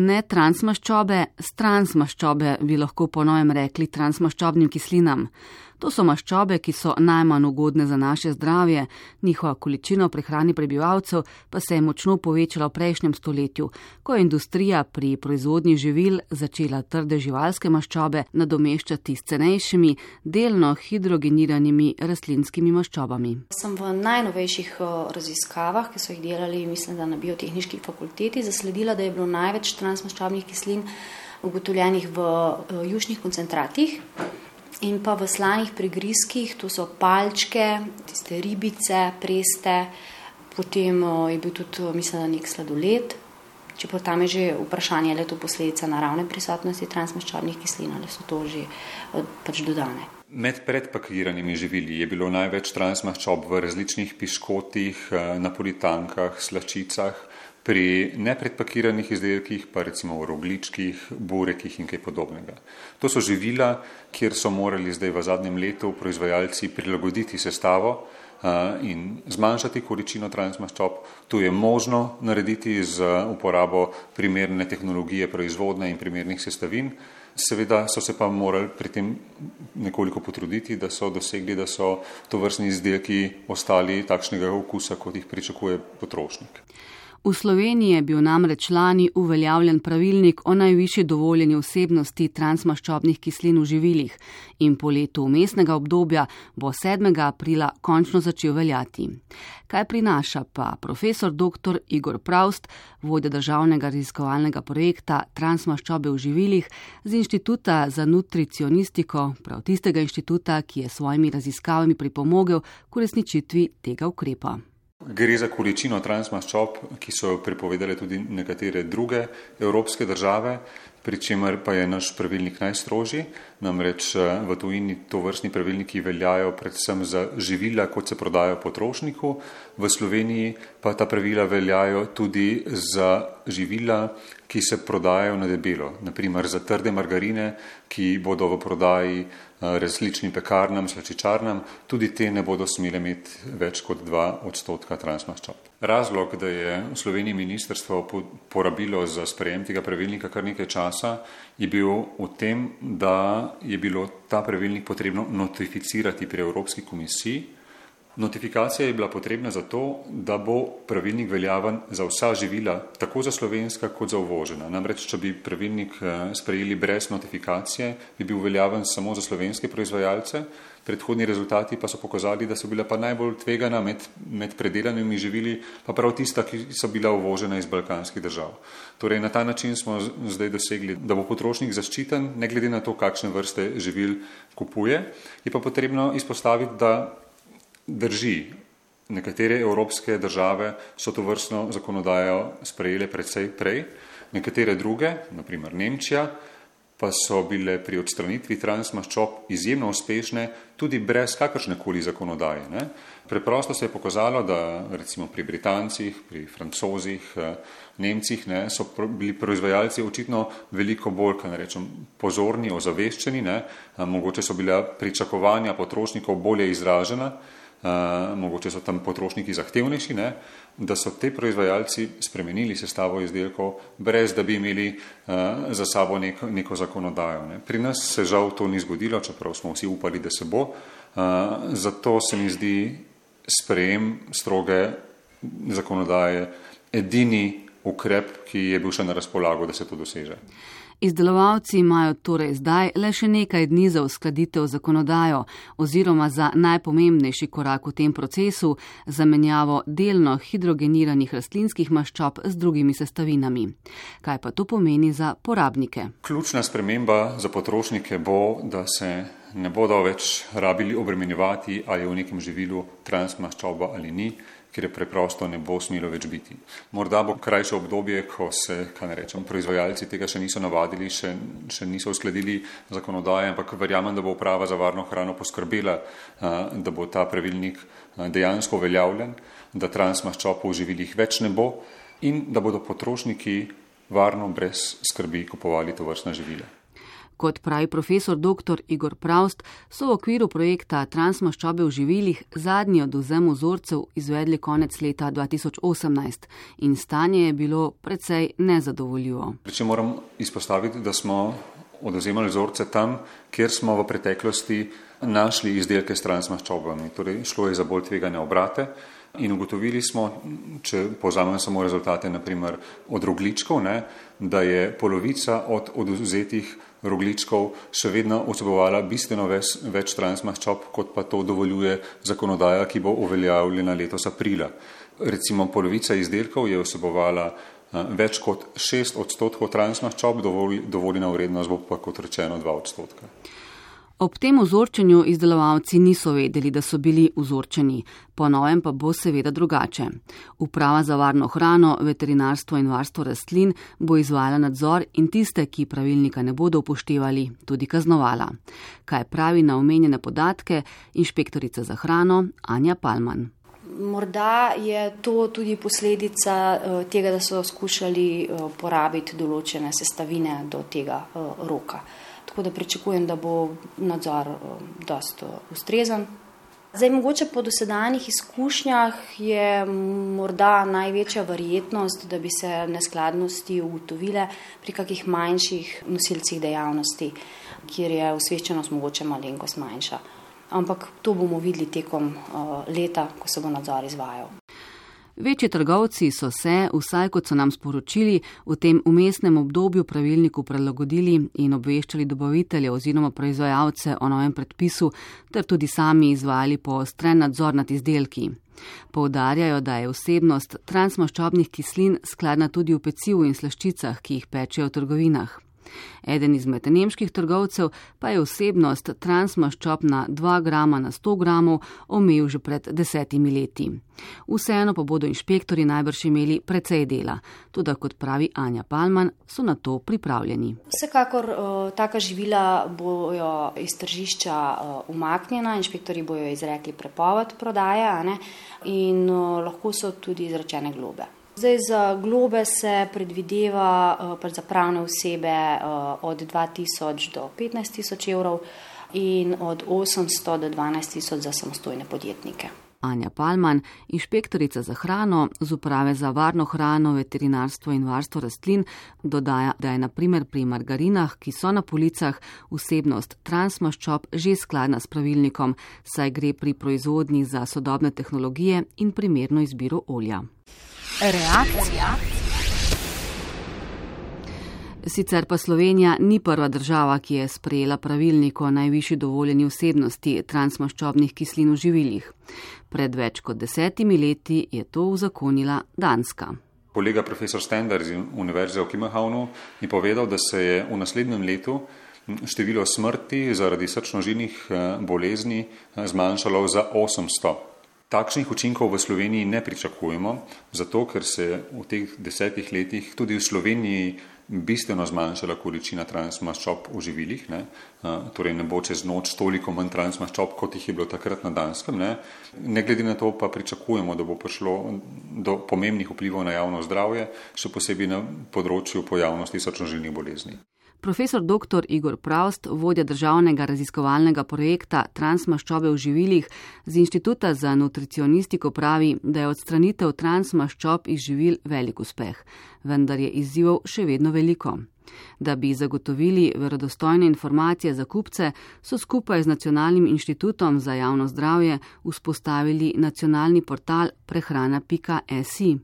Ne transmaščobe, stransmaščobe bi lahko po novem rekli transmaščobnim kislinam. To so maščobe, ki so najmanj ugodne za naše zdravje, njihova količina v prehrani prebivalcev pa se je močno povečala v prejšnjem stoletju, ko je industrija pri proizvodnji živil začela trde živalske maščobe nadomeščati s cenejšimi, delno hidrogeniranimi rastlinskimi maščobami. Sem v najnovejših raziskavah, ki so jih delali, mislim, da na biotehnički fakulteti, zasledila, da je bilo največ transmaščobnih kislin ugotovljenih v južnih koncentratih in pa v slanih prigrizkih, to so palčke, tiste ribice, preste, potem je bil tudi, mislim, da nek sladoled. Čeprav tam je že vprašanje, ali je to posledica naravne prisotnosti transmaščobnih kislin ali so to že pač dodane. Med predpakiranimi živili je bilo največ transmaščob v različnih piškotih, napolitankah, slačicah, pri nepredpakiranih izdelkih pa recimo v rogličkih, burekih in kaj podobnega. To so živila, kjer so morali zdaj v zadnjem letu proizvajalci prilagoditi sestavo in zmanjšati količino transmaščob. To je možno narediti z uporabo primerne tehnologije proizvodne in primernih sestavin. Seveda so se pa morali pri tem nekoliko potruditi, da so dosegli, da so to vrstni izdelki ostali takšnega okusa, kot jih pričakuje potrošnik. V Sloveniji je bil namreč lani uveljavljen pravilnik o najvišji dovoljeni vsebnosti transmaščobnih kislin v živilih in po letu umestnega obdobja bo 7. aprila končno začel veljati. Kaj prinaša pa profesor dr. Igor Praust, vodja državnega raziskovalnega projekta Transmaščobe v živilih z Inštituta za nutricionistiko, prav tistega inštituta, ki je svojimi raziskavami pripomogel k uresničitvi tega ukrepa. Gre za količino transmaščob, ki so jo prepovedale tudi nekatere druge evropske države, pri čemer pa je naš pravilnik najstrožji. Namreč v tujini to vrstni pravilniki veljajo predvsem za živila, kot se prodajo potrošniku, v Sloveniji pa ta pravila veljajo tudi za živila, ki se prodajajo na debelo, naprimer za trde margarine, ki bodo v prodaji različnim pekarnam, slačičarnam, tudi te ne bodo smele imeti več kot 2 odstotka transmaščob. Razlog, da je v Sloveniji ministrstvo porabilo za sprejem tega pravilnika kar nekaj časa, je bil v tem, da je bilo ta pravilnik potrebno notificirati pri Evropski komisiji. Notifikacija je bila potrebna zato, da bo pravilnik veljaven za vsa živila, tako za slovenska kot za uvožena. Namreč, če bi pravilnik sprejeli brez notifikacije, bi bil veljaven samo za slovenske proizvajalce, predhodni rezultati pa so pokazali, da so bila pa najbolj tvegana med, med predelanimi živili pa prav tista, ki so bila uvožena iz balkanskih držav. Torej, na ta način smo zdaj dosegli, da bo potrošnik zaščiten, ne glede na to, kakšne vrste živil kupuje. Je pa potrebno izpostaviti, da Drži, nekatere evropske države so to vrstno zakonodajo sprejele predvsej prej, nekatere druge, naprimer Nemčija, pa so bile pri odstranitvi transmaščob izjemno uspešne tudi brez kakršne koli zakonodaje. Ne. Preprosto se je pokazalo, da recimo pri Britancih, pri Francozih, Nemcih ne, so bili proizvajalci očitno veliko bolj, kaj rečem, pozorni, ozaveščeni, ne. mogoče so bila pričakovanja potrošnikov bolje izražena, Uh, mogoče so tam potrošniki zahtevnejši, ne, da so te proizvajalci spremenili sestavo izdelkov, brez da bi imeli uh, za sabo neko, neko zakonodajo. Ne. Pri nas se žal to ni zgodilo, čeprav smo vsi upali, da se bo. Uh, zato se mi zdi sprejem stroge zakonodaje edini ukrep, ki je bil še na razpolago, da se to doseže. Izdelovalci imajo torej zdaj le še nekaj dni za uskladitev zakonodajo oziroma za najpomembnejši korak v tem procesu, zamenjavo delno hidrogeniranih rastlinskih maščob z drugimi sestavinami. Kaj pa to pomeni za porabnike? Ključna sprememba za potrošnike bo, da se ne bodo več rabili obremenjevati, ali je v nekem živilu transmaščoba ali ni ker je preprosto ne bo smelo več biti. Morda bo krajše obdobje, ko se, kaj ne rečem, proizvajalci tega še niso navadili, še, še niso uskladili zakonodaje, ampak verjamem, da bo uprava za varno hrano poskrbela, da bo ta pravilnik dejansko uveljavljen, da transmaščob v živilih več ne bo in da bodo potrošniki varno brez skrbi kupovali to vrstna živila. Kot pravi profesor dr. Igor Praust, so v okviru projekta Transmaščobe v živilih zadnji oduzem vzorcev izvedli konec leta 2018 in stanje je bilo precej nezadovoljivo. Če moram izpostaviti, da smo oduzemali vzorce tam, kjer smo v preteklosti našli izdelke s transmaščobami, torej šlo je za bolj tvegane obrate. In ugotovili smo, če povzamem samo rezultate, naprimer od rogličkov, ne, da je polovica od oduzetih rogličkov še vedno vsebovala bistveno več, več transmaščob, kot pa to dovoljuje zakonodaja, ki bo uveljavljena letos aprila. Recimo polovica izdelkov je vsebovala več kot 6 odstotkov transmaščob, dovoljena vrednost bo pa kot rečeno 2 odstotka. Ob tem vzorčenju izdelovalci niso vedeli, da so bili vzorčeni, po novem pa bo seveda drugače. Uprava za varno hrano, veterinarstvo in varstvo rastlin bo izvajala nadzor in tiste, ki pravilnika ne bodo upoštevali, tudi kaznovala. Kaj pravi na omenjene podatke inšpektorica za hrano Anja Palman. Morda je to tudi posledica eh, tega, da so skušali eh, porabiti določene sestavine do tega eh, roka. Tako da pričakujem, da bo nadzor eh, dost eh, ustrezen. Zdaj, mogoče po dosedanjih izkušnjah je morda največja verjetnost, da bi se neskladnosti ugotovile pri kakih manjših nosilcih dejavnosti, kjer je osveščenost mogoče malenkost manjša. Ampak to bomo videli tekom uh, leta, ko se bo nadzor izvajal. Večji trgovci so se, vsaj kot so nam sporočili, v tem umestnem obdobju pravilniku prilagodili in obveščali dobavitelje oziroma proizvajalce o novem predpisu, ter tudi sami izvajali poostren nadzor nad izdelki. Poudarjajo, da je vsebnost transmaščobnih kislin skladna tudi v pecivu in slaščicah, ki jih pečejo v trgovinah. Eden izmed nemških trgovcev pa je vsebnost transmaščob na 2 grama na 100 gramov omejil že pred desetimi leti. Vseeno pa bodo inšpektori najbrž imeli precej dela, tudi kot pravi Anja Palman, so na to pripravljeni. Vsekakor uh, taka živila bojo iz tržišča uh, umaknjena, inšpektori bojo izrekli prepoved prodaje in uh, lahko so tudi izrečene globe. Zdaj za globe se predvideva uh, pač za pravne osebe uh, od 2000 do 15 tisoč evrov in od 800 do 12 tisoč za samostojne podjetnike. Anja Palman, inšpektorica za hrano z uprave za varno hrano, veterinarstvo in varstvo rastlin, dodaja, da je naprimer pri margarinah, ki so na policah, vsebnost transmaščob že skladna s pravilnikom, saj gre pri proizvodnji za sodobne tehnologije in primerno izbiro olja. Reakcija. Sicer pa Slovenija ni prva država, ki je sprejela pravilnik o najvišji dovoljeni vsebnosti transmaščobnih kislin v živilih. Pred več kot desetimi leti je to uzakonila Danska. Kolega profesor Stender iz Univerze v Kimahavnu je povedal, da se je v naslednjem letu število smrti zaradi srčnožilnih eh, bolezni eh, zmanjšalo za 800. Takšnih učinkov v Sloveniji ne pričakujemo, zato ker se v teh desetih letih tudi v Sloveniji bistveno zmanjšala količina transmaščob v živilih, ne? torej ne bo čez noč toliko manj transmaščob, kot jih je bilo takrat na Danskem. Ne? ne glede na to pa pričakujemo, da bo prišlo do pomembnih vplivov na javno zdravje, še posebej na področju pojavnosti srčnožilnih bolezni. Profesor dr. Igor Praust, vodja državnega raziskovalnega projekta Transmaščobe v živilih z Inštituta za nutricionistiko pravi, da je odstranitev transmaščob iz živil velik uspeh, vendar je izzivov še vedno veliko. Da bi zagotovili verodostojne informacije za kupce, so skupaj z Nacionalnim inštitutom za javno zdravje vzpostavili nacionalni portal prehrana.si.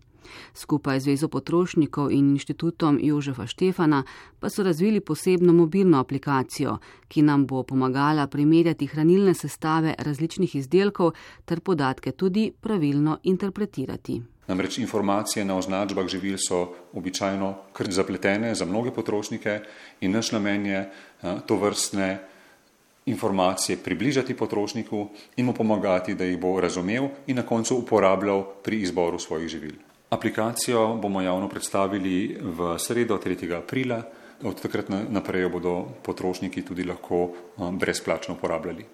Skupaj z Zvezo potrošnikov in inštitutom Jožefa Štefana pa so razvili posebno mobilno aplikacijo, ki nam bo pomagala primerjati hranilne sestave različnih izdelkov ter podatke tudi pravilno interpretirati. Namreč informacije na označbah živil so običajno kar zapletene za mnoge potrošnike in naš namen je to vrstne informacije približati potrošniku in mu pomagati, da jih bo razumel in na koncu uporabljal pri izboru svojih živil. Aplikacijo bomo javno predstavili v sredo 3. aprila. Od takrat naprej jo bodo potrošniki tudi lahko eh, brezplačno uporabljali.